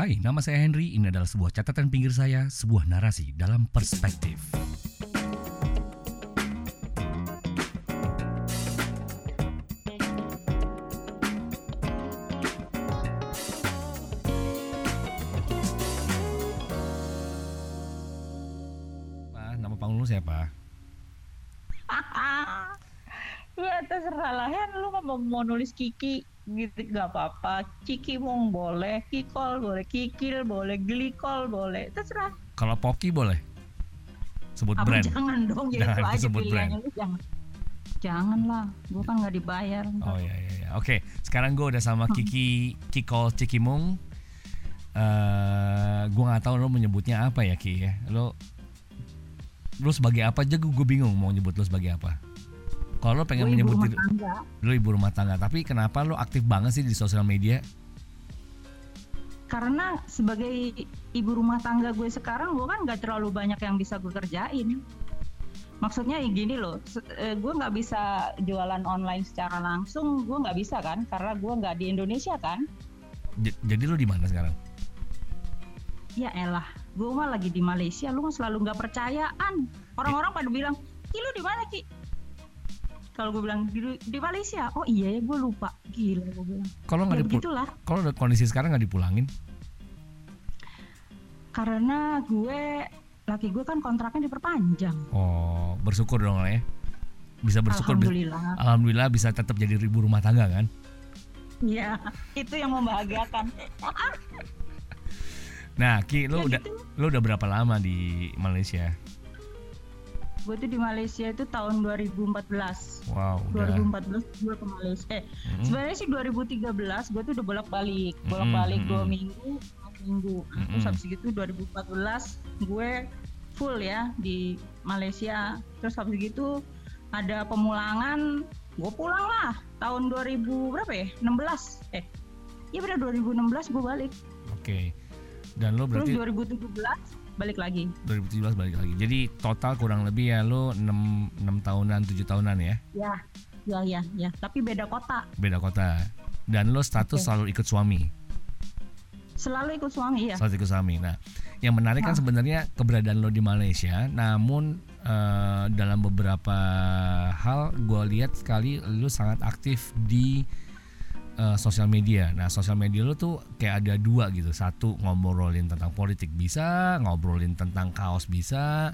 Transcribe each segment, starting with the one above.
Hai, nama saya Henry. Ini adalah sebuah catatan pinggir saya, sebuah narasi dalam perspektif. Pak, nama panggung lu siapa? ya terserah lah Hen lu mau, mau nulis Kiki gitu nggak apa-apa Kiki mong boleh Kikol boleh Kikil boleh Glikol boleh terserah Kalau Poki boleh? Sebut Apa brand. jangan dong ya Jangan itu aja sebut pilihannya lu jangan jangan lah gua kan nggak dibayar Oh iya iya iya. Oke, sekarang gue udah sama Kiki Kikol Cikimung. Eh, gue nggak tahu lo menyebutnya apa ya Ki ya. Lo lo sebagai apa aja gue bingung mau nyebut lo sebagai apa. Kalau lo pengen menyebut rumah diri- lo ibu rumah tangga, tapi kenapa lo aktif banget sih di sosial media? karena sebagai ibu rumah tangga gue sekarang gue kan nggak terlalu banyak yang bisa gue kerjain. Maksudnya ya gini loh eh, gue nggak bisa jualan online secara langsung gue nggak bisa kan? Karena gue nggak di Indonesia kan? J- jadi lo di mana sekarang? ya elah gue mah lagi di Malaysia lu selalu nggak percayaan. Orang-orang pada bilang ki lu di mana ki kalau gue bilang di, di Malaysia oh iya ya gue lupa gila gue bilang Kalau ya nggak dipul- begitulah kalau kondisi sekarang nggak dipulangin? karena gue laki gue kan kontraknya diperpanjang Oh, bersyukur dong lah ya. Bisa bersyukur. bisa- alhamdulillah Alhamdulillah bisa tetap jadi ibu rumah tangga kan? Iya, itu yang membahagiakan. Nah, Ki, lo Ya udah gitu. lo udah berapa lama di Malaysia? Gue tuh di Malaysia itu tahun 2014. Wow, udah. 2014 gue ke Malaysia. Eh, Mm-mm. sebenarnya sih 2013 gue tuh udah bolak-balik, bolak-balik dua mm-mm. minggu, empat minggu. Nah, Mm-mm. Terus habis itu 2014 gue full ya di Malaysia. Terus habis gitu ada pemulangan, gue pulang lah tahun 2000 berapa ya? 16. Eh, iya benar 2016 gue balik. Oke. Dan lo Terus berarti 2017 balik lagi. 2017 balik lagi. Jadi total kurang lebih ya lo 6 6 tahunan, 7 tahunan ya. Ya, ya, ya, ya. Tapi beda kota. Beda kota. Dan lo status Oke. selalu ikut suami. Selalu ikut suami ya. Selalu ikut suami. Nah, yang menarik kan Ah. sebenarnya keberadaan lo di Malaysia, namun eh, dalam beberapa hal gue lihat sekali lo sangat aktif di eh, sosial media. Nah, sosial media lo tuh kayak ada dua gitu. Satu ngobrolin tentang politik bisa, ngobrolin tentang kaos bisa,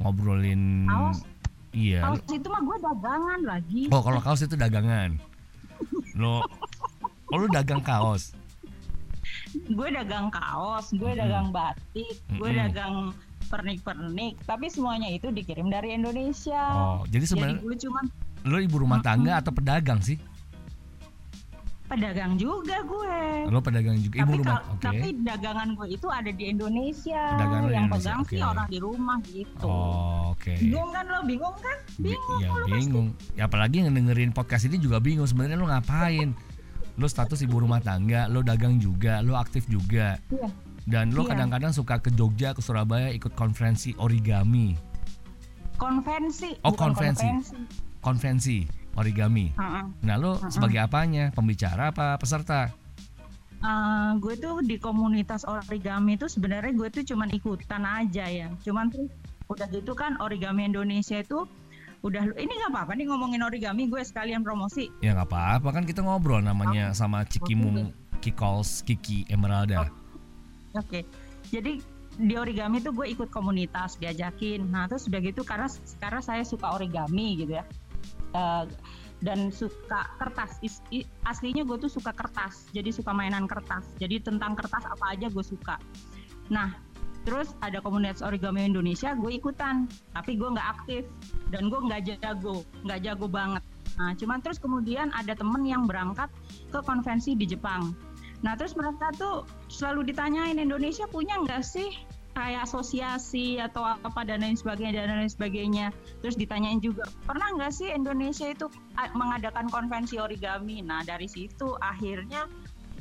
ngobrolin Kaos? Iya. Kaos itu mah gue dagangan lagi. Oh, kalau kaos itu dagangan. Lo Oh, lu dagang kaos. Gue dagang kaos, gue Mm-mm. dagang batik, gue Mm-mm. dagang pernik-pernik. Tapi semuanya itu dikirim dari Indonesia. Oh, jadi Jadi sebenarnya gue cuma lu ibu rumah tangga atau pedagang sih? Pedagang juga gue. Lo pedagang juga ibu tapi, rumah. kal- Oke. tapi dagangan gue itu ada di Indonesia. Di yang Indonesia, pegang sih oke. orang di rumah gitu. Oh, oke. Bingung kan lo? Bingung kan? Bi- Bingung. ya lo pasti. bingung. Ya apalagi yang dengerin podcast ini juga bingung sebenarnya lo ngapain? Lo status ibu rumah tangga, lo dagang juga, lo aktif juga. Iya. Dan lo Iya. kadang-kadang suka ke Jogja, ke Surabaya ikut konferensi origami, Konvensi. Oh, bukan konvensi. konvensi origami. Heeh. Nah, lo Mm-mm. sebagai apanya? Pembicara apa peserta? Eh, gue tuh di komunitas origami itu sebenarnya gue tuh cuman ikutan aja ya. Cuman tuh udah gitu kan origami Indonesia itu udah ini nggak apa-apa nih ngomongin origami gue sekalian promosi. Ya nggak apa-apa kan kita ngobrol namanya sama Cikimung Kikols Kiki Emeralda. Oke. Jadi di origami tuh gue ikut komunitas diajakin. Nah terus udah gitu karena sekarang saya suka origami gitu ya. Eh, dan suka kertas. Is- i- aslinya gue tuh suka kertas. Jadi suka mainan kertas. Jadi tentang kertas apa aja gue suka. Nah terus ada komunitas origami Indonesia gue ikutan. Tapi gue nggak aktif. Dan gue nggak jago. Nggak jago banget. Nah cuman terus kemudian ada temen yang berangkat ke konvensi di Jepang. Nah terus mereka tuh selalu ditanyain Indonesia punya nggak sih kayak asosiasi atau apa dan lain sebagainya dan lain sebagainya. Terus ditanyain juga pernah nggak sih Indonesia itu a- mengadakan konvensi origami? Nah dari situ akhirnya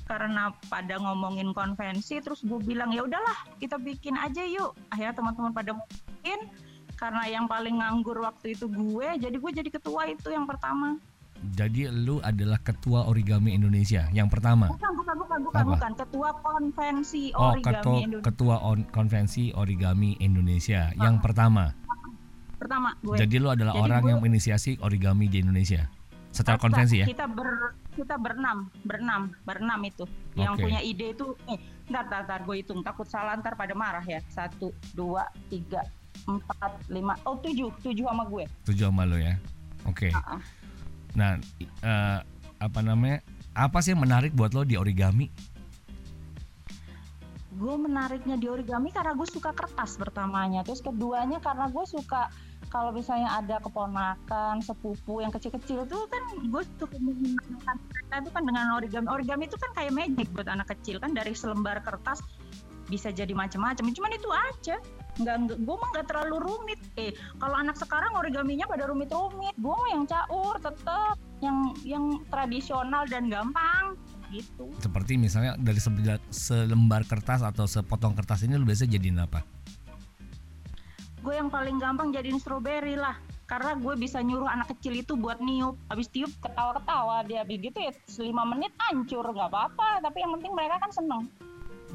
karena pada ngomongin konvensi terus gue bilang ya udahlah kita bikin aja yuk. Akhirnya teman-teman pada mau bikin karena yang paling nganggur waktu itu gue jadi gue jadi ketua itu yang pertama Jadi lu adalah ketua origami Indonesia yang pertama. Bukan, bukan, bukan, bukan, Apa? bukan. Ketua konvensi Oh, origami ketua Indonesia. ketua on- konvensi origami Indonesia yang pertama. Pertama gue. Jadi lu adalah Jadi orang gue- yang menginisiasi origami di Indonesia. Secara Kita- konvensi ya. Kita ber kita berenam, berenam, berenam itu. Yang Oke. punya ide itu, eh, ntar, ntar, ntar, gue hitung. Takut salah ntar pada marah ya. Satu, dua, tiga, empat, lima, oh tujuh, tujuh sama gue. Tujuh sama lu ya. Oke. Ah, ah. Nah, eh, apa namanya? Apa sih yang menarik buat lo di origami? gue menariknya di origami karena gue suka kertas pertamanya. Terus keduanya karena gue suka kalau misalnya ada keponakan sepupu yang kecil-kecil tuh kan gue suka menggunakan mereka. Itu kan dengan origami. Origami itu kan kayak magic buat anak kecil kan. Dari selembar kertas bisa jadi macam-macam. Cuman itu aja nggak nggak- gue mah nggak terlalu rumit. Eh kalau anak sekarang origaminya pada rumit-rumit gue mah yang caur tetep yang yang tradisional dan gampang gitu. Seperti misalnya dari selembar kertas atau sepotong kertas ini lu biasa jadiin apa? gue yang paling gampang jadiin strawberry lah. Karena gue bisa nyuruh anak kecil itu buat niup. Habis tiup ketawa-ketawa. Dia habis gitu ya 5 menit hancur. Nggak apa-apa. Tapi yang penting mereka kan seneng.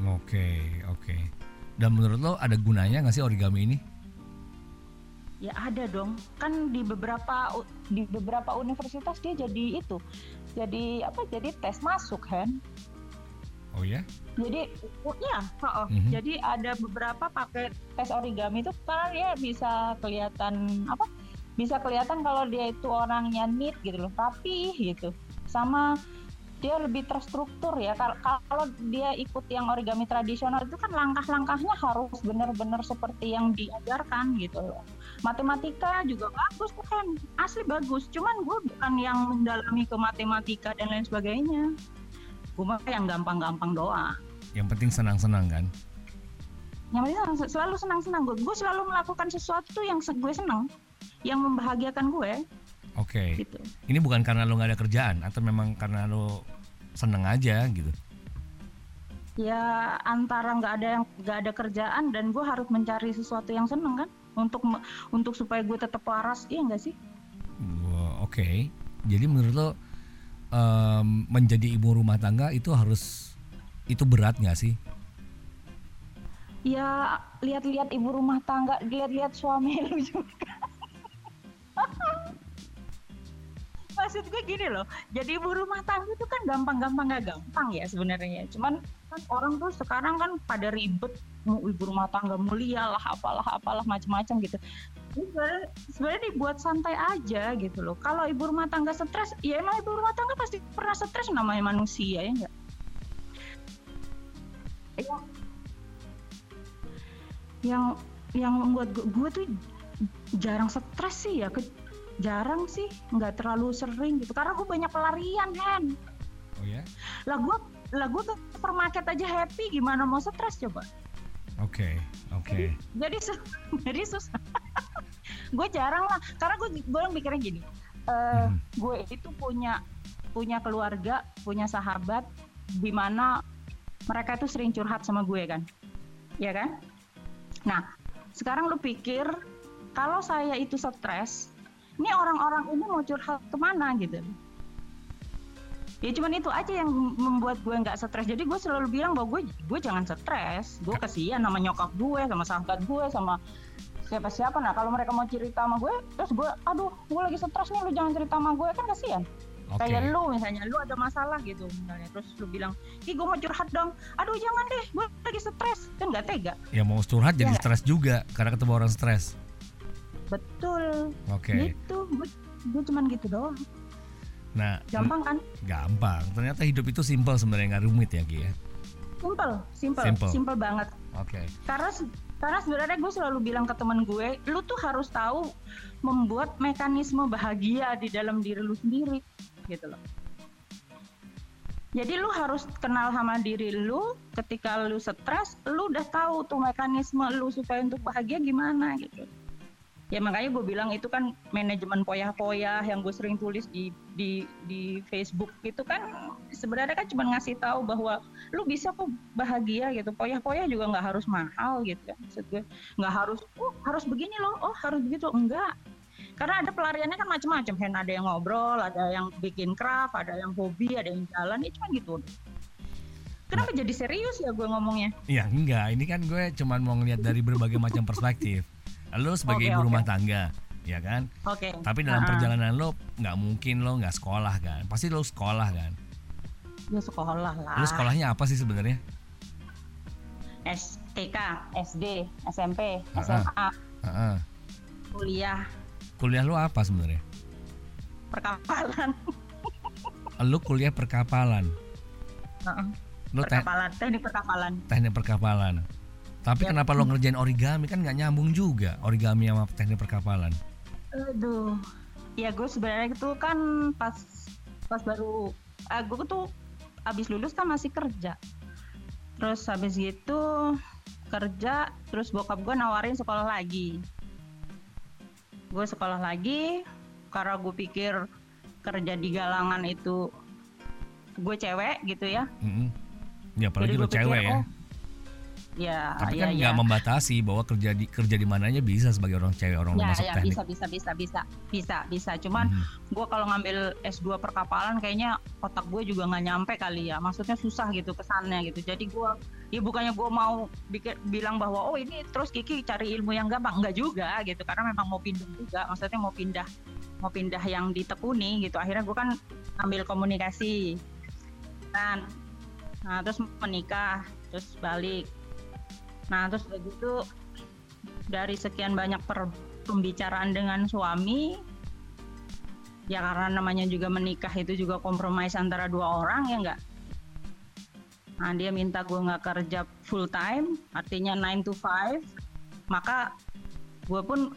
Oke, oke. Dan menurut lo ada gunanya nggak sih origami ini? ya ada dong kan di beberapa di beberapa universitas dia jadi itu jadi apa jadi tes masuk kan Oh ya? jadi oh, ya oh, oh. Mhm. jadi ada beberapa pakai tes origami itu karena dia bisa kelihatan apa bisa kelihatan kalau dia itu orangnya neat gitu loh rapi gitu sama dia lebih terstruktur ya. Kal- kalau dia ikut yang origami tradisional itu kan langkah-langkahnya harus benar-benar seperti yang diajarkan gitu loh. Matematika juga bagus kan asli bagus. Cuman gue bukan yang mendalami ke matematika dan lain sebagainya. Gue mah yang gampang-gampang doang. Yang penting senang-senang kan? yang penting selalu senang-senang. Gue gue selalu melakukan sesuatu yang gue senang yang membahagiakan gue Oke. gitu Ini bukan karena lo nggak ada kerjaan atau memang karena lo seneng aja gitu? ya antara nggak ada yang nggak ada kerjaan dan gue harus mencari sesuatu yang seneng kan untuk untuk supaya gue tetap waras iya nggak sih Oke. Jadi menurut lo em, menjadi ibu rumah tangga itu harus itu berat nggak sih? ya lihat-lihat ibu rumah tangga lihat-lihat suami lu juga maksud gue gini loh jadi ibu rumah tangga itu kan gampang-gampang nggak gampang ya sebenarnya. Cuman kan orang tuh sekarang kan pada ribet mau ibu rumah tangga mulia lah apalah apalah macam-macam gitu. Sebenarnya dibuat santai aja gitu loh. Kalau ibu rumah tangga stres ya emang ibu rumah tangga pasti pernah stres namanya manusia ya enggak yang yang membuat gue, gue tuh jarang stres sih ya jarang sih nggak terlalu sering gitu. Karena gue banyak pelarian kan Oh ya? lah gue lah gue ke supermarket aja happy. Gimana mau stres coba? Oke, oke. jadi sus- jadi susah. Gue jarang lah. Karena gue gue mikirnya gini. Eh Mhm. gue itu punya punya keluarga punya sahabat di mana mereka itu sering curhat sama gue kan. Ya kan? Nah sekarang lu pikir kalau saya itu stres ini orang-orang ini mau curhat ke mana? Gitu. Ya cuman itu aja yang membuat gue nggak stres. Jadi gue selalu bilang bahwa gue gue jangan stres. Gue kasihan sama nyokap gue sama sahabat gue sama siapa siapa nah kalau mereka mau cerita sama gue terus gue aduh gue lagi stres nih lu jangan cerita sama gue. Kan kasihan Oke. kayak lu misalnya lu ada masalah gitu misalnya. Terus lu bilang ih gue mau curhat dong. Aduh jangan deh gue lagi stres. Kan nggak tega. Ya mau curhat jadi nggak? stres juga karena ketemu orang stres. Betul Oke. gitu gue gue cuman gitu doang Nah, gampang kan gampang. Ternyata hidup itu simpel sebenarnya nggak rumit ya Ki ya. simple simple Simple. simple banget Oke. karena se- karena sebenarnya gue selalu bilang ke temen gue lu tuh harus tahu membuat mekanisme bahagia di dalam diri lu sendiri gitu loh jadi lu harus kenal sama diri lu ketika lu stres lu udah tahu tuh mekanisme lu supaya untuk bahagia gimana gitu ya makanya gue bilang itu kan manajemen poya-poya yang gue sering tulis di di di Facebook itu kan sebenarnya kan cuma ngasih tahu bahwa lu bisa kok bahagia gitu. Poya-poya juga nggak harus mahal gitu kan maksud gue nggak harus oh harus begini loh oh harus begitu. Enggak. Karena ada pelariannya kan macam-macam kan ada yang ngobrol ada yang bikin craft ada yang hobi ada yang jalan itu kan gitu. Kenapa nah, jadi serius ya gue ngomongnya? Ya enggak. Ini kan gue cuman mau ngeliat dari berbagai macam perspektif lo sebagai okay, ibu okay. rumah tangga ya kan oke okay. tapi dalam uh-huh. perjalanan lo nggak mungkin lo nggak sekolah kan pasti lo sekolah kan ya sekolah lah lo sekolahnya apa sih sebenarnya STK SD SMP SMA uh-huh. kuliah kuliah lu apa sebenarnya? Perkapalan. lu kuliah perkapalan. Uh-uh. Lu perkapalan, te- teknik perkapalan. Teknik perkapalan. Tapi ya. kenapa lo ngerjain origami kan nggak nyambung juga origami sama teknik perkapalan? Aduh, ya gue sebenarnya itu kan pas pas baru, uh, gue tuh abis lulus kan masih kerja. Terus habis itu kerja, terus bokap gue nawarin sekolah lagi gue sekolah lagi karena gue pikir kerja di galangan itu gue cewek gitu ya. Mm-hmm. Ya apalagi lo cewek ya. Oh, ya. Tapi ya, kan nggak ya. membatasi bahwa kerja di kerja di mananya bisa sebagai orang cewek orang ya, masuk ya, teknik. Bisa bisa bisa bisa bisa bisa. Cuman mm-hmm. gue kalau ngambil S2 perkapalan kayaknya otak gue juga nggak nyampe kali ya. Maksudnya susah gitu kesannya gitu. Jadi gue ya bukannya gue mau bikin bilang bahwa oh ini terus Kiki cari ilmu yang gampang enggak juga gitu karena memang mau pindah juga maksudnya mau pindah mau pindah yang ditekuni gitu akhirnya gue kan ambil komunikasi kan nah terus menikah terus balik nah terus begitu dari sekian banyak per, pembicaraan dengan suami ya karena namanya juga menikah itu juga kompromis antara dua orang ya enggak Nah, dia minta gue nggak kerja full time, artinya 9 to 5. Maka gue pun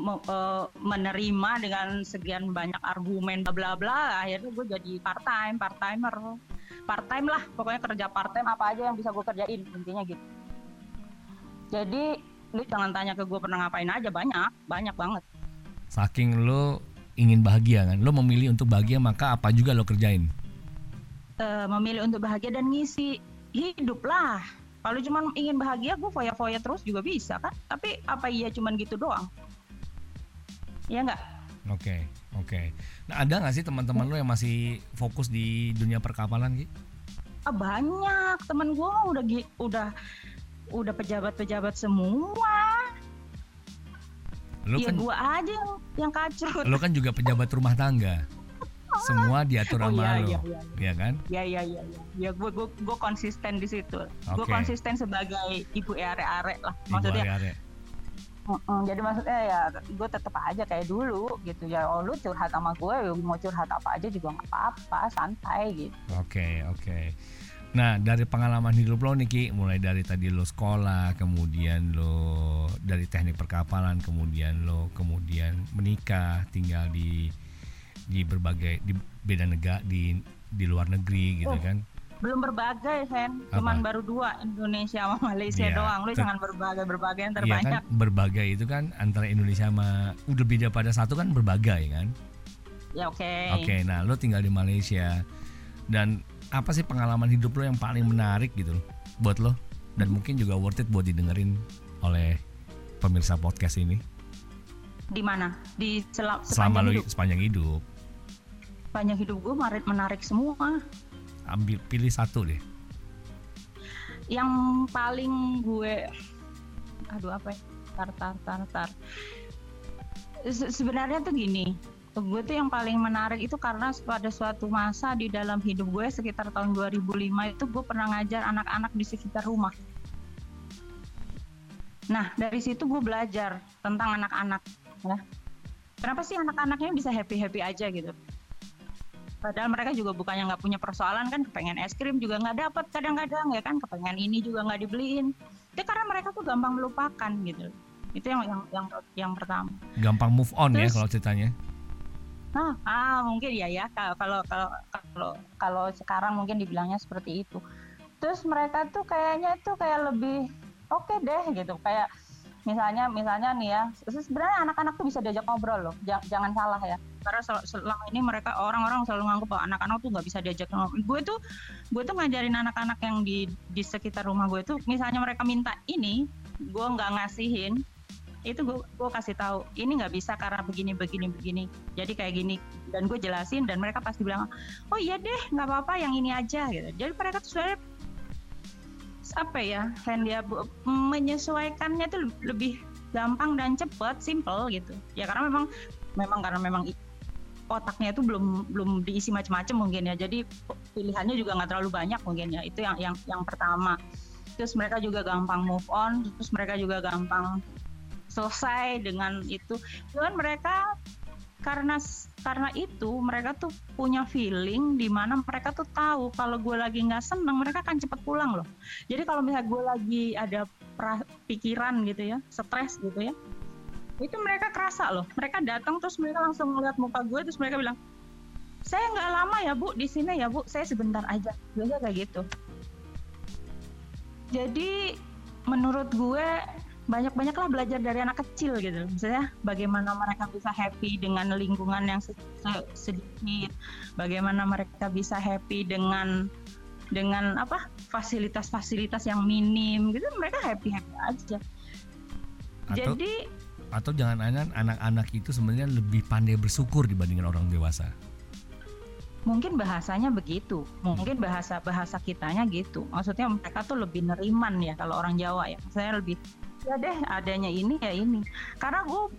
uh, menerima dengan sekian banyak argumen bla bla bla akhirnya gue jadi part time part timer part time lah pokoknya kerja part time apa aja yang bisa gue kerjain intinya gitu jadi lu jangan tanya ke gue pernah ngapain aja banyak banyak banget saking lu ingin bahagia kan lu memilih untuk bahagia maka apa juga lo kerjain uh, memilih untuk bahagia dan ngisi hidup lah. Kalau cuma ingin bahagia, gue foya-foya terus juga bisa kan? Tapi apa iya cuma gitu doang? Ya enggak? Oke, okay, oke. Okay. Nah ada nggak sih teman-teman lo yang masih fokus di dunia perkapalan Ki? Ah, banyak teman gue udah udah udah pejabat-pejabat semua. Lo ya kan, gue aja yang, yang kacau. Lo kan juga pejabat rumah tangga semua diatur oh, sama iya, lo, iya, iya. ya kan? Iya iya iya. Ya, ya gue gue gue konsisten di situ. Okay. Gue konsisten sebagai ibu are-are lah. Maksudnya. Ibu are-are. Mm -mm, jadi maksudnya ya gue tetap aja kayak dulu gitu ya oh lu curhat sama gue mau curhat apa aja juga nggak apa-apa santai gitu oke okay, oke okay. Nah dari pengalaman hidup lo Niki mulai dari tadi lo sekolah kemudian lo dari teknik perkapalan kemudian lo kemudian menikah tinggal di di berbagai di beda negara di di luar negeri gitu oh, kan? belum berbagai Sen cuman baru dua Indonesia sama Malaysia ya, doang. Lu jangan berbagai berbagai yang terbanyak ya kan, berbagai itu kan antara Indonesia sama udah beda pada satu kan berbagai kan? Ya oke. Okay. oke okay, nah lo tinggal di Malaysia. Dan apa sih pengalaman hidup lo yang paling menarik gitu buat lo dan mungkin juga worth it buat didengerin oleh pemirsa podcast ini di mana di sel selama lo sepanjang hidup sepanjang hidup gue menarik, menarik semua. Ambil pilih satu deh. Yang paling gue, aduh apa ya? Tar tar tar tar. Se Sebenarnya tuh gini, gue tuh yang paling menarik itu karena pada suatu masa di dalam hidup gue sekitar tahun 2005 itu gue pernah ngajar anak-anak di sekitar rumah. Nah dari situ gue belajar tentang anak-anak. Ya. Kenapa sih anak-anaknya bisa happy happy aja gitu? padahal mereka juga bukannya nggak punya persoalan kan kepengen es krim juga nggak dapat kadang-kadang ya kan kepengen ini juga nggak dibeliin itu karena mereka tuh gampang melupakan gitu itu yang yang yang, yang pertama gampang move on ya Terus, ya kalau ceritanya nah ah mungkin ya ya kalau kalau kalau kalau sekarang mungkin dibilangnya seperti itu. Terus mereka tuh kayaknya tuh kayak lebih oke okay deh gitu kayak misalnya misalnya nih ya sebenarnya anak-anak tuh bisa diajak ngobrol loh jangan, jangan salah ya. Karena selama ini mereka orang-orang selalu nganggap bahwa anak-anak tuh nggak bisa diajak ngobrol. Gue tuh gue tuh ngajarin anak-anak yang di di sekitar rumah gue tuh misalnya mereka minta ini gue nggak ngasihin itu gue gue kasih tahu ini nggak bisa karena begini begini begini. Jadi kayak gini. Dan gue jelasin dan mereka pasti bilang oh iya deh nggak apa-apa yang ini aja gitu. Jadi mereka tuh sebenarnya apa ya dia menyesuaikannya tuh lebih gampang dan cepet simple gitu. Ya karena memang memang karena memang otaknya itu belum belum diisi macam-macam mungkin ya. Jadi pilihannya juga nggak terlalu banyak mungkin ya. Itu yang yang yang pertama. Terus mereka juga gampang move on terus mereka juga gampang selesai dengan itu. Cuman mereka karena karena itu mereka tuh punya feeling di mana mereka tuh tahu kalau gue lagi nggak seneng mereka akan cepet pulang loh. Jadi kalau misalnya gue lagi ada pikiran gitu ya stres gitu ya itu mereka kerasa loh. Mereka datang terus mereka langsung ngeliat muka gue terus mereka bilang saya nggak lama ya bu di sini ya bu. Saya sebentar aja. Biasa kayak gitu. Jadi menurut gue banyak-banyaklah belajar dari anak kecil gitu. Misalnya bagaimana mereka bisa happy dengan lingkungan yang sedikit. Bagaimana mereka bisa happy dengan dengan apa fasilitas-fasilitas yang minim gitu. Mereka happy happy aja. Atau... jadi atau jangan-jangan anak-anak itu sebenarnya lebih pandai bersyukur dibandingkan orang dewasa? Mungkin bahasanya begitu. Mungkin bahasa bahasa kitanya gitu. Maksudnya mereka tuh lebih neriman ya kalau orang Jawa ya. Saya lebih ya deh adanya ini ya ini. Karena gue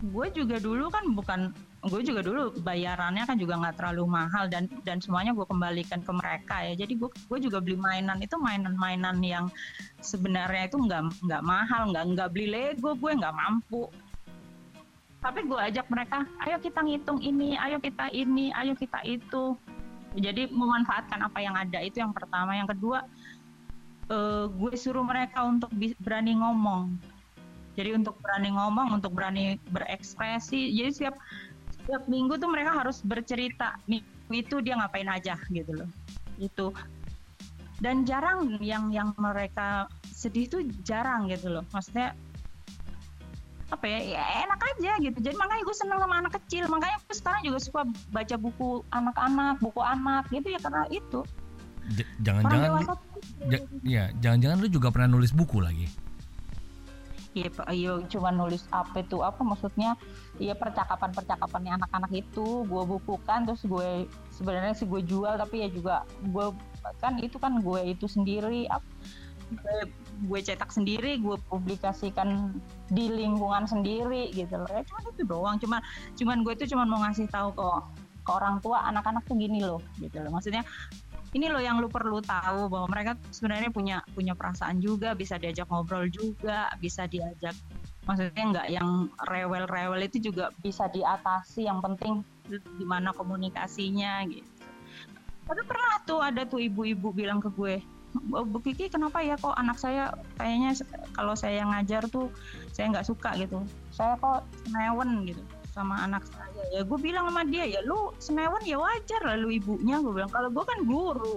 gue juga dulu kan bukan gue juga dulu bayarannya kan juga nggak terlalu mahal dan dan semuanya gue kembalikan ke mereka ya. Jadi gue gue juga beli mainan itu mainan-mainan yang sebenarnya itu nggak nggak mahal nggak nggak beli Lego gue nggak mampu. Tapi gue ajak mereka ayo kita ngitung ini ayo kita ini ayo kita itu. Jadi memanfaatkan apa yang ada itu yang pertama. Yang kedua uh, gue suruh mereka untuk berani ngomong. Jadi untuk berani ngomong untuk berani berekspresi. Jadi setiap setiap minggu tuh mereka harus bercerita minggu itu dia ngapain aja gitu loh. Itu dan jarang yang yang mereka sedih tuh jarang gitu loh. Maksudnya apa ya, ya enak aja gitu. Jadi makanya gue seneng sama anak kecil. Makanya gue sekarang juga suka baca buku anak-anak buku anak gitu ya karena itu. Jangan-jangan ya jangan-jangan lu juga pernah nulis buku lagi? Iya, iya cuma nulis apa itu apa maksudnya? Iya percakapan percakapannya anak-anak itu gue bukukan terus gue sebenarnya sih gue jual tapi ya juga gue kan itu kan gue itu sendiri gue, gue cetak sendiri gue publikasikan di lingkungan sendiri gitu loh. Ya cuma itu doang. Cuma cuman gue itu cuma mau ngasih tahu ke ke orang tua anak-anak tuh gini loh gitu loh. Maksudnya ini loh yang lu perlu tahu bahwa mereka sebenarnya punya punya perasaan juga bisa diajak ngobrol juga bisa diajak maksudnya nggak yang rewel-rewel itu juga bisa diatasi yang penting gimana komunikasinya gitu. Tapi pernah tuh ada tuh ibu-ibu bilang ke gue oh, Bu Kiki kenapa ya kok anak saya kayaknya kalau saya ngajar tuh saya nggak suka gitu. Saya kok senewen gitu sama anak saya. Ya gue bilang sama dia ya lu senewan ya wajar lalu ibunya gue bilang. Kalau gue kan guru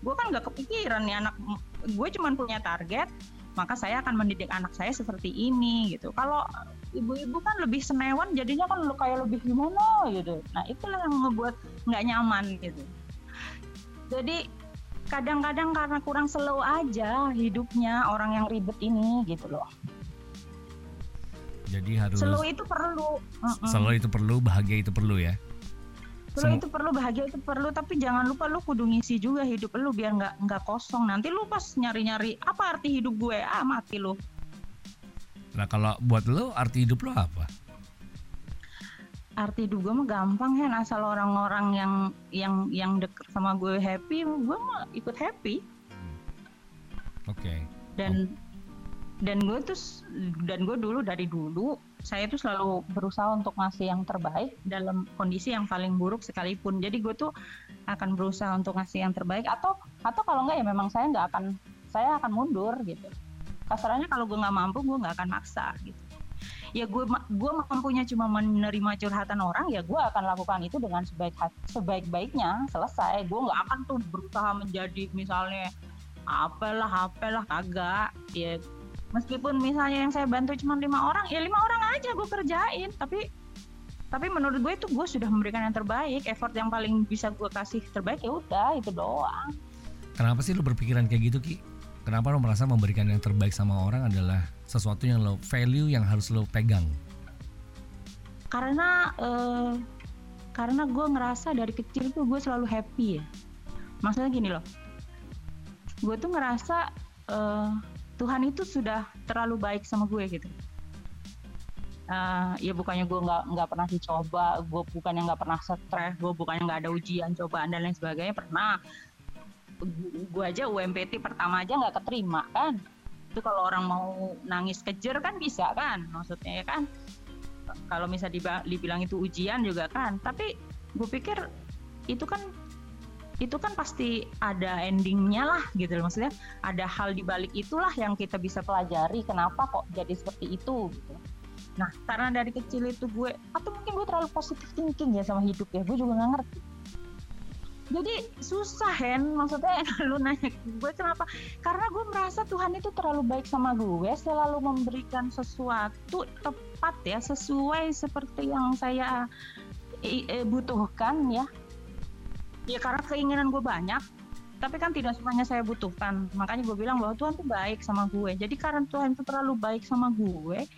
gue kan nggak kepikiran nih anak gue cuma punya target maka saya akan mendidik anak saya seperti ini gitu. Kalau ibu-ibu kan lebih senewan jadinya kan lu kayak lebih gimana gitu. Nah itulah yang ngebuat nggak nyaman gitu. Jadi kadang-kadang karena kurang slow aja hidupnya orang yang ribet ini gitu loh jadi harus slow itu perlu. Uh-uh. Slow itu perlu, bahagia itu perlu ya. Slow itu perlu, bahagia itu perlu, tapi jangan lupa lu kudu ngisi juga hidup lu biar nggak nggak kosong. Nanti lu pas nyari-nyari apa arti hidup gue, ah mati lu. Nah kalau buat lu arti hidup lu apa? Arti hidup gue mah gampang kan asal orang-orang yang yang yang deket sama gue happy, gue mah ikut happy. Oke. Okay. Dan oh dan gue tuh dan gue dulu dari dulu saya tuh selalu berusaha untuk ngasih yang terbaik dalam kondisi yang paling buruk sekalipun. Jadi gue tuh akan berusaha untuk ngasih yang terbaik atau atau kalau enggak ya memang saya nggak akan saya akan mundur gitu. Kasarnya kalau gue nggak mampu gue nggak akan maksa gitu. Ya gue gue mampunya cuma menerima curhatan orang ya gue akan lakukan itu dengan sebaik sebaik baiknya selesai. Gue nggak akan tuh berusaha menjadi misalnya apalah apalah kagak. Ya meskipun misalnya yang saya bantu cuma lima orang ya lima orang aja gue kerjain. Tapi tapi menurut gue itu gue sudah memberikan yang terbaik. Effort yang paling bisa gue kasih terbaik ya udah itu doang. Kenapa sih lu berpikiran kayak gitu ki? Kenapa lo merasa memberikan yang terbaik sama orang adalah sesuatu yang lo value yang harus lo pegang? Karena uh, karena gue ngerasa dari kecil tuh gue selalu happy ya. Maksudnya gini loh. Gue tuh ngerasa uh, Tuhan itu sudah terlalu baik sama gue gitu. Uh, ya bukannya gue nggak nggak pernah dicoba gue bukannya nggak pernah stres gue bukannya nggak ada ujian cobaan dan lain sebagainya pernah. Gue aja UMPT pertama aja nggak keterima kan. Itu kalau orang mau nangis kejer kan bisa kan. Maksudnya ya kan kalau misalnya dibilang itu ujian juga kan. Tapi gue pikir itu kan itu kan pasti ada endingnya lah gitu loh. Maksudnya ada hal di balik itulah yang kita bisa pelajari kenapa kok jadi seperti itu gitu. Nah karena dari kecil itu gue atau mungkin gue terlalu positif thinking ya sama hidup ya gue juga nggak ngerti. Jadi susah Hen. Maksudnya lu nanya gue kenapa? Karena gue merasa Tuhan itu terlalu baik sama gue selalu memberikan sesuatu tepat ya sesuai seperti yang saya butuhkan ya ya karena keinginan gue banyak tapi kan tidak semuanya saya butuhkan. Makanya gue bilang bahwa Tuhan tuh baik sama gue. Jadi karena Tuhan itu terlalu baik sama gue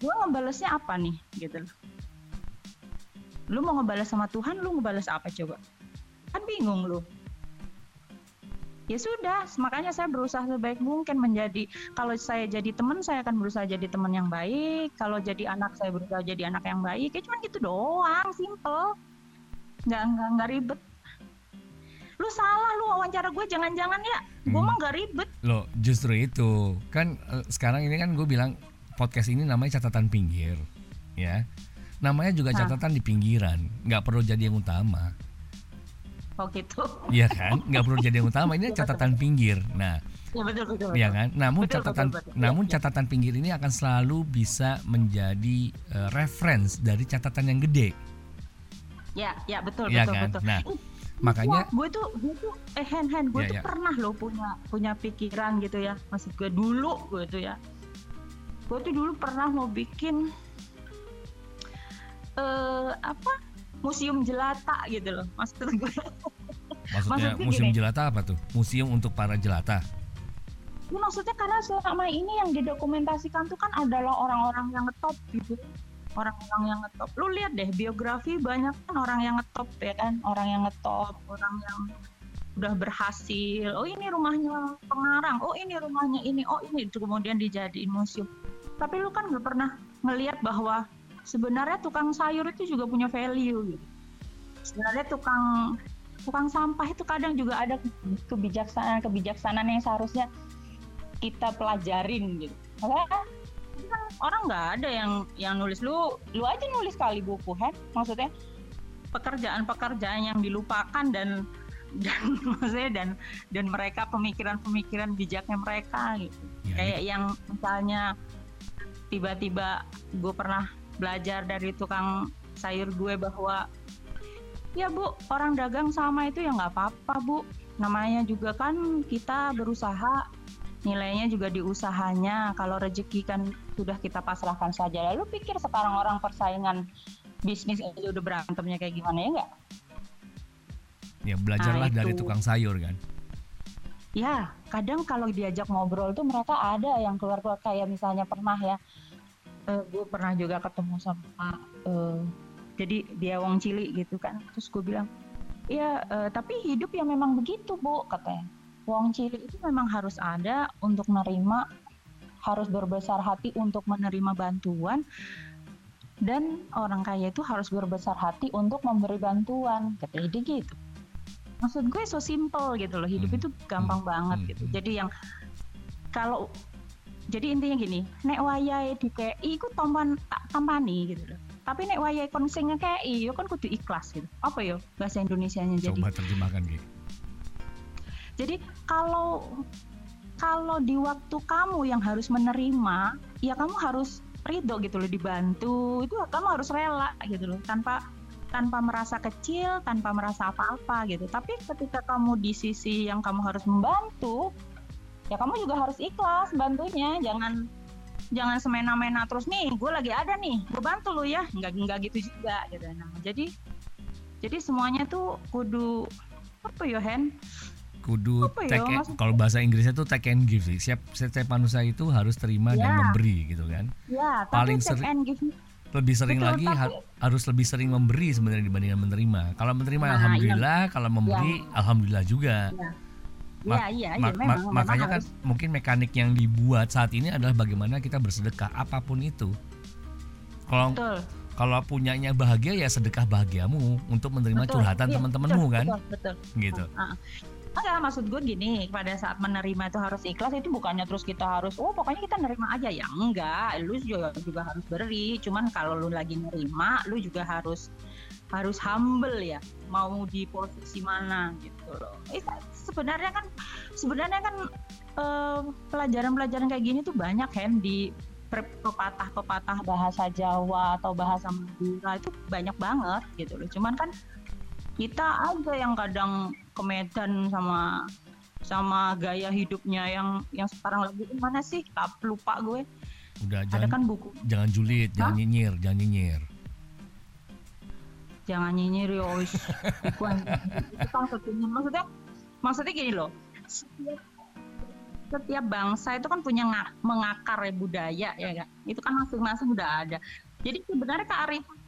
gue ngebalesnya apa nih gitu loh. Lu mau ngebales sama Tuhan lu ngebales apa coba? Kan bingung lu. Ya sudah makanya saya berusaha sebaik mungkin menjadi kalau saya jadi teman saya akan berusaha jadi teman yang baik. Kalau jadi anak saya berusaha jadi anak yang baik. Ya cuma gitu doang simple nggak nggak nggak ribet. Lu salah lu wawancara gue jangan-jangan ya. Hmm. gue mah nggak ribet. Lo justru itu. Kan uh, sekarang ini kan gue bilang podcast ini namanya catatan pinggir ya. Namanya juga catatan di pinggiran. Nggak perlu jadi yang utama. Oh gitu. Iya kan? Nggak perlu jadi yang utama. Ini catatan pinggir. Nah Ya betul betul. Iya kan. Namun betul, catatan betul, betul, namun ya, catatan pinggir ini akan selalu bisa menjadi uh, reference dari catatan yang gede. Ya, ya betul ya betul kan? betul. Nah, makanya gue tuh gue tuh eh hand hand gue ya, tuh ya. pernah loh punya punya pikiran gitu ya. Maksud gue dulu gue tuh ya. Gue tuh dulu pernah mau bikin eh uh, apa? Museum jelata gitu loh. Maksud gue. Maksudnya Maksud museum gini, jelata apa tuh? Museum untuk para jelata. Ini maksudnya karena selama ini yang didokumentasikan tuh kan adalah orang-orang yang ngetop gitu orang-orang yang ngetop. Lu lihat deh biografi banyak kan orang yang ngetop ya kan? Orang yang ngetop orang yang udah berhasil. Oh ini rumahnya pengarang. Oh ini rumahnya ini. Oh ini kemudian dijadiin museum. Tapi lu kan nggak pernah ngelihat bahwa sebenarnya tukang sayur itu juga punya value gitu. Sebenarnya tukang tukang sampah itu kadang juga ada kebijaksanaan kebijaksanaan yang seharusnya kita pelajarin gitu. Makanya kan orang nggak ada yang yang nulis. Lu lu aja nulis kali buku kan maksudnya pekerjaan-pekerjaan yang dilupakan dan dan maksudnya dan dan mereka pemikiran-pemikiran bijaknya mereka gitu. Ya, kayak ya. yang misalnya tiba-tiba gue pernah belajar dari tukang sayur gue bahwa ya bu orang dagang sama itu ya nggak apa-apa bu. Namanya juga kan kita berusaha nilainya juga di usahanya. Kalau rezeki kan sudah kita pasrahkan saja. Lalu pikir sekarang orang persaingan bisnis aja udah berantemnya kayak gimana ya enggak ya belajarlah nah, dari tukang sayur kan? Ya kadang kalau diajak ngobrol tuh mereka ada yang keluar-keluar. Kayak misalnya pernah ya uh, gue pernah juga ketemu sama uh, jadi dia wong cili gitu kan. Terus gue bilang ya uh, tapi hidup ya memang begitu bu katanya. Wong cilik itu memang harus ada untuk menerima, harus berbesar hati untuk menerima bantuan, dan orang kaya itu harus berbesar hati untuk memberi bantuan. Kata dia gitu. Maksud gue so simple gitu loh, hidup hmm. itu gampang hmm. banget hmm. gitu. Jadi yang kalau jadi intinya gini, nek wayai di KI iku tampan tampani gitu loh. Tapi nek wayai konsingnya kayak yo kan kudu ikhlas gitu. Apa yo bahasa Indonesianya jadi? Coba terjemahkan gitu. Jadi kalau kalau di waktu kamu yang harus menerima, ya kamu harus ridho gitu loh dibantu. Itu kamu harus rela gitu loh tanpa tanpa merasa kecil, tanpa merasa apa-apa gitu. Tapi ketika kamu di sisi yang kamu harus membantu, ya kamu juga harus ikhlas bantunya. Jangan jangan semena-mena terus nih, gue lagi ada nih, gue bantu lo ya. Nggak nggak gitu juga gitu. Nah, jadi jadi semuanya tuh kudu apa ya? Kudu Apa ya, take maksudnya? kalau bahasa Inggrisnya tuh take and give sih. Siap setiap manusia itu harus terima dan Ya. memberi gitu kan. Ya, Paling tapi take seri- and give Lebih sering Betul, lagi tapi- ha- harus lebih sering memberi sebenarnya dibandingkan menerima. Kalau menerima Nah, alhamdulillah, kalau memberi alhamdulillah juga. Ya. Ma- Iya, iya, Ma- iya, ma- memang, makanya memang kan harus. mungkin mekanik yang dibuat saat ini adalah bagaimana kita bersedekah apa pun itu. Kalau kalau punyanya bahagia ya sedekah bahagiamu untuk menerima betul. curhatan Iya, teman-temanmu kan, Betul, betul. gitu. Ah, ah. Enggak, maksud gue gini, pada saat menerima itu harus ikhlas itu bukannya terus kita harus, oh pokoknya kita nerima aja ya enggak, lu juga juga harus beri. Cuman kalau lu lagi nerima, lu juga harus harus humble ya, mau di posisi mana gitu loh. Eh, sebenarnya kan sebenarnya kan eh, pelajaran-pelajaran kayak gini tuh banyak kan di pepatah-pepatah bahasa Jawa atau bahasa Madura itu banyak banget gitu loh. Cuman kan kita aja yang kadang ke Medan sama sama gaya hidupnya yang yang sekarang lagi. Mana sih? Tap, lupa gue. Udah ada jangan kan buku? jangan julid, jangan Hah? nyinyir, jangan nyinyir. jangan nyinyir yo buku sebetulnya maksudnya maksudnya gini loh. Setiap setiap bangsa itu kan punya nga- mengakar ya budaya ya kan itu kan masing-masing udah ada. Jadi sebenarnya kearifan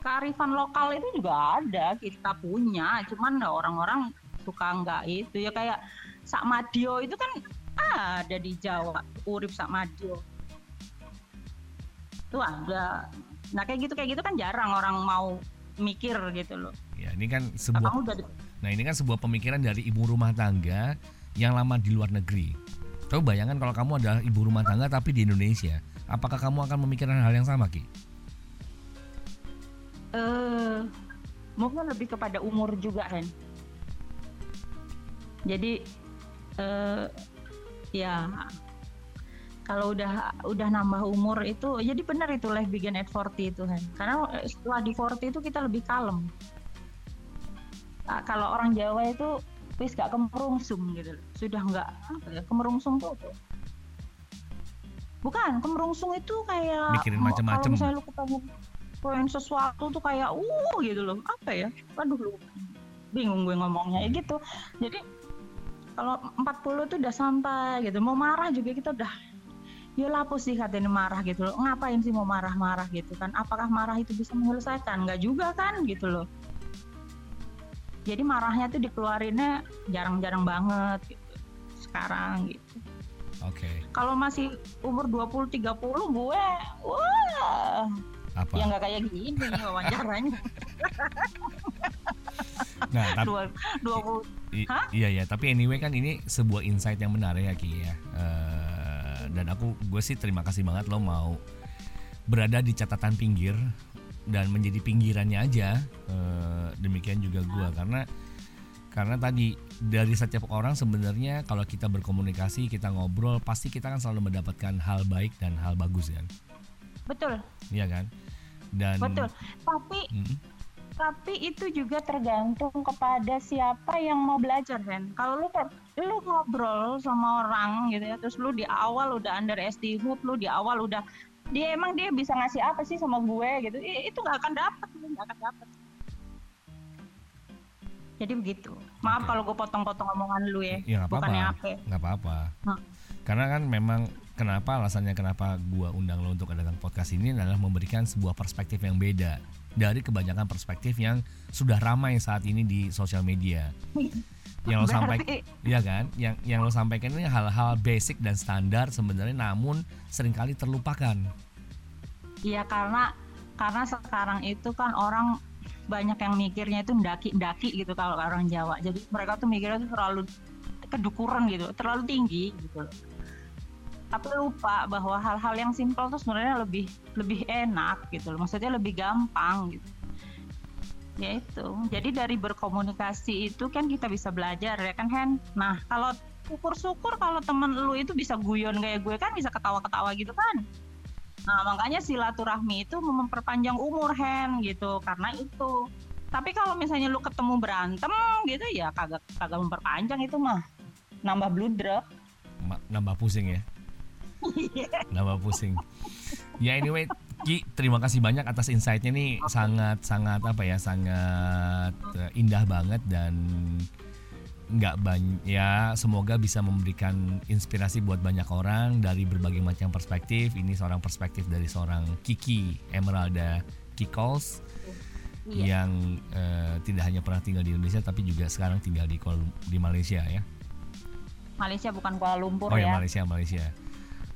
kearifan lokal itu juga ada kita punya. Cuman orang-orang suka nggak itu. Ya kayak Sakmadio itu kan ada di Jawa urip Sakmadio. Itu ada. Nah kayak gitu kayak gitu kan jarang orang mau mikir gitu loh. Ya, ini kan sebuah udah Nah, ini kan sebuah pemikiran dari ibu rumah tangga yang lama di luar negeri. Coba bayangkan kalau kamu adalah ibu rumah tangga tapi di Indonesia, apakah kamu akan memikirkan hal yang sama, Ki? Eh mungkin lebih kepada umur juga kan jadi eh ya kalau udah udah nambah umur itu jadi benar itu life begin at 40 itu kan karena eh, setelah di 40 itu kita lebih kalem. Nah, kalau orang Jawa itu wis gak kemerungsung gitu sudah nggak ya kemerungsung tuh bukan kemerungsung itu kayak Mikirin kalau misalnya lu kepengen pengen sesuatu tuh kayak uh gitu loh. Apa ya? Aduh lu bingung gue ngomongnya ya gitu. Jadi kalau 40 tuh udah santai gitu. Mau marah juga kita udah ya lapo sih katanya marah gitu loh. Ngapain sih mau marah-marah? gitu kan. Apakah marah itu bisa menyelesaikan? Nggak juga kan gitu loh. Jadi marahnya tuh dikeluarinnya jarang-jarang banget gitu sekarang gitu. Oke. kalau masih umur 20 30 gue wah Apa? ya nggak kayak gini wawancaranya Nah, tapi dua dua puluh iya ya, tapi anyway kan ini sebuah insight yang menarik ya, Ki ya. Eh, dan aku gue sih terima kasih banget lo mau berada di catatan pinggir dan menjadi pinggirannya aja. Eh, demikian juga gue karena karena tadi dari setiap orang sebenarnya kalau kita berkomunikasi kita ngobrol pasti kita kan selalu mendapatkan hal baik dan hal bagus kan betul. Iya kan? Dan betul. Tapi Mm, tapi itu juga tergantung kepada siapa yang mau belajar kan kalau lu lu ngobrol sama orang gitu ya terus lu di awal udah underestimate lu di awal udah dia emang dia bisa ngasih apa sih sama gue gitu itu nggak akan dapet nggak akan dapet. Jadi begitu. Maaf kalau gue potong-potong omongan lu ya. Ya bukannya apa-apa. apa nggak apa-apa. Karena kan memang kenapa alasannya kenapa gua undang lo untuk datang podcast ini adalah memberikan sebuah perspektif yang beda dari kebanyakan perspektif yang sudah ramai saat ini di sosial media yang lo sampaikan Iya kan, yang yang lo sampaikan ini hal-hal basic dan standar sebenarnya, namun sering kali terlupakan. Iya karena karena sekarang itu kan orang banyak yang mikirnya itu ndaki-ndaki gitu kalau orang Jawa. Jadi mereka tuh mikirnya tuh terlalu kedukuran gitu, terlalu tinggi gitu. Tapi lupa bahwa hal-hal yang simpel tuh sebenarnya lebih lebih enak gitu loh. Maksudnya lebih gampang gitu. Ya itu. Jadi dari berkomunikasi itu kan kita bisa belajar ya kan Hen. Nah, kalau syukur-syukur kalau temen lu itu bisa guyon kayak gue kan bisa ketawa-ketawa gitu kan. Nah, makanya silaturahmi itu memperpanjang umur Hen gitu karena itu. Tapi kalau misalnya lu ketemu berantem gitu ya kagak kagak memperpanjang itu mah nambah. Ma- Nambah pusing ya, nambah pusing. Ya anyway, Ki, terima kasih banyak atas insight-nya nih sangat sangat apa ya, sangat eh, indah banget dan nggak banyak ya semoga bisa memberikan inspirasi buat banyak orang dari berbagai macam perspektif ini seorang perspektif dari seorang Kiki Emeralda Kikols Iya. yang eh, tidak hanya pernah tinggal di Indonesia tapi juga sekarang tinggal di Kuala- di Malaysia ya Malaysia bukan Kuala Lumpur oh ya ya. Malaysia Malaysia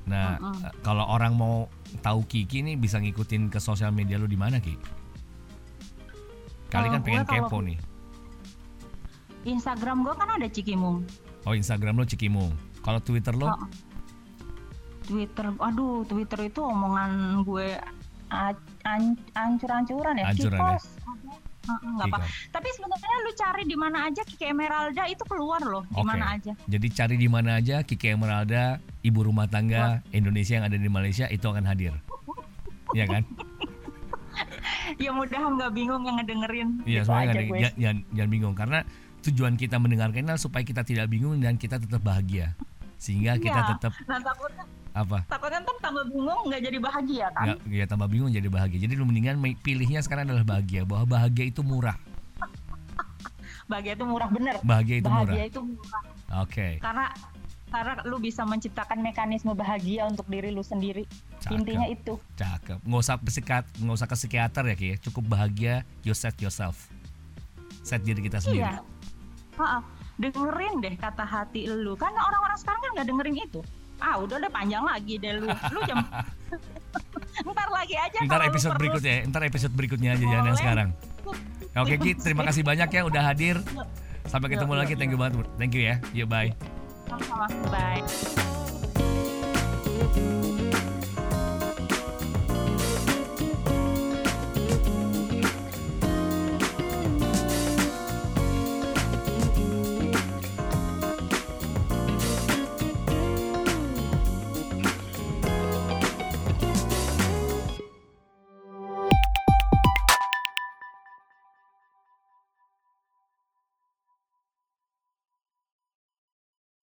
nah Mm-mm. eh, kalau orang mau tahu Kiki nih bisa ngikutin ke sosial media lu di mana Ki kali kan pengen kepo nih Instagram gue kan ada Cikimung. oh Instagram lo Cikimung kalau Twitter lo. Twitter, aduh Twitter itu omongan gue ancur-ancuran ya. Ancuran ya? Kikos. Nggak apa. Tapi sebenarnya lu cari di mana aja Kiki Emeralda itu keluar loh, di mana aja. Jadi cari di mana aja Kiki Emeralda, ibu rumah tangga Indonesia yang ada di Malaysia itu akan hadir. Iya kan? Ya mudahan nggak bingung yang ngedengerin. Iya, Gitu aja nggak jangan, jangan, jangan bingung karena tujuan kita mendengarkan adalah supaya kita tidak bingung dan kita tetap bahagia. Sehingga kita Iya. tetap Nah takutnya, apa? takutnya ntar tambah bingung nggak jadi bahagia kan? Nggak ya tambah bingung jadi bahagia. Jadi lu mendingan pilihnya sekarang adalah bahagia. Bahwa bahagia itu murah. Bahagia itu murah bener. Bahagia itu bahagia murah. itu murah. Oke. Karena karena lu bisa menciptakan mekanisme bahagia untuk diri lu sendiri. Cakep. Intinya itu. Cakep. Nggak usah psikiat, nggak usah ke psikiater ya Ki. ya. Cukup bahagia, you set yourself. Set diri kita sendiri. Iya. Ha-ha. Dengerin deh kata hati lu. Kan orang-orang sekarang kan nggak dengerin itu. Ah, udah udah panjang lagi deh lu. Lu jam Ntar lagi aja Ntar episode berikutnya, ntar episode berikutnya aja jangan yang Boleh. sekarang. Oke Ki, terima kasih banyak ya udah hadir. Sampai Yuk, ketemu yuk, lagi, thank you banget. Thank you ya. Yuk bye. Sama-sama. Bye.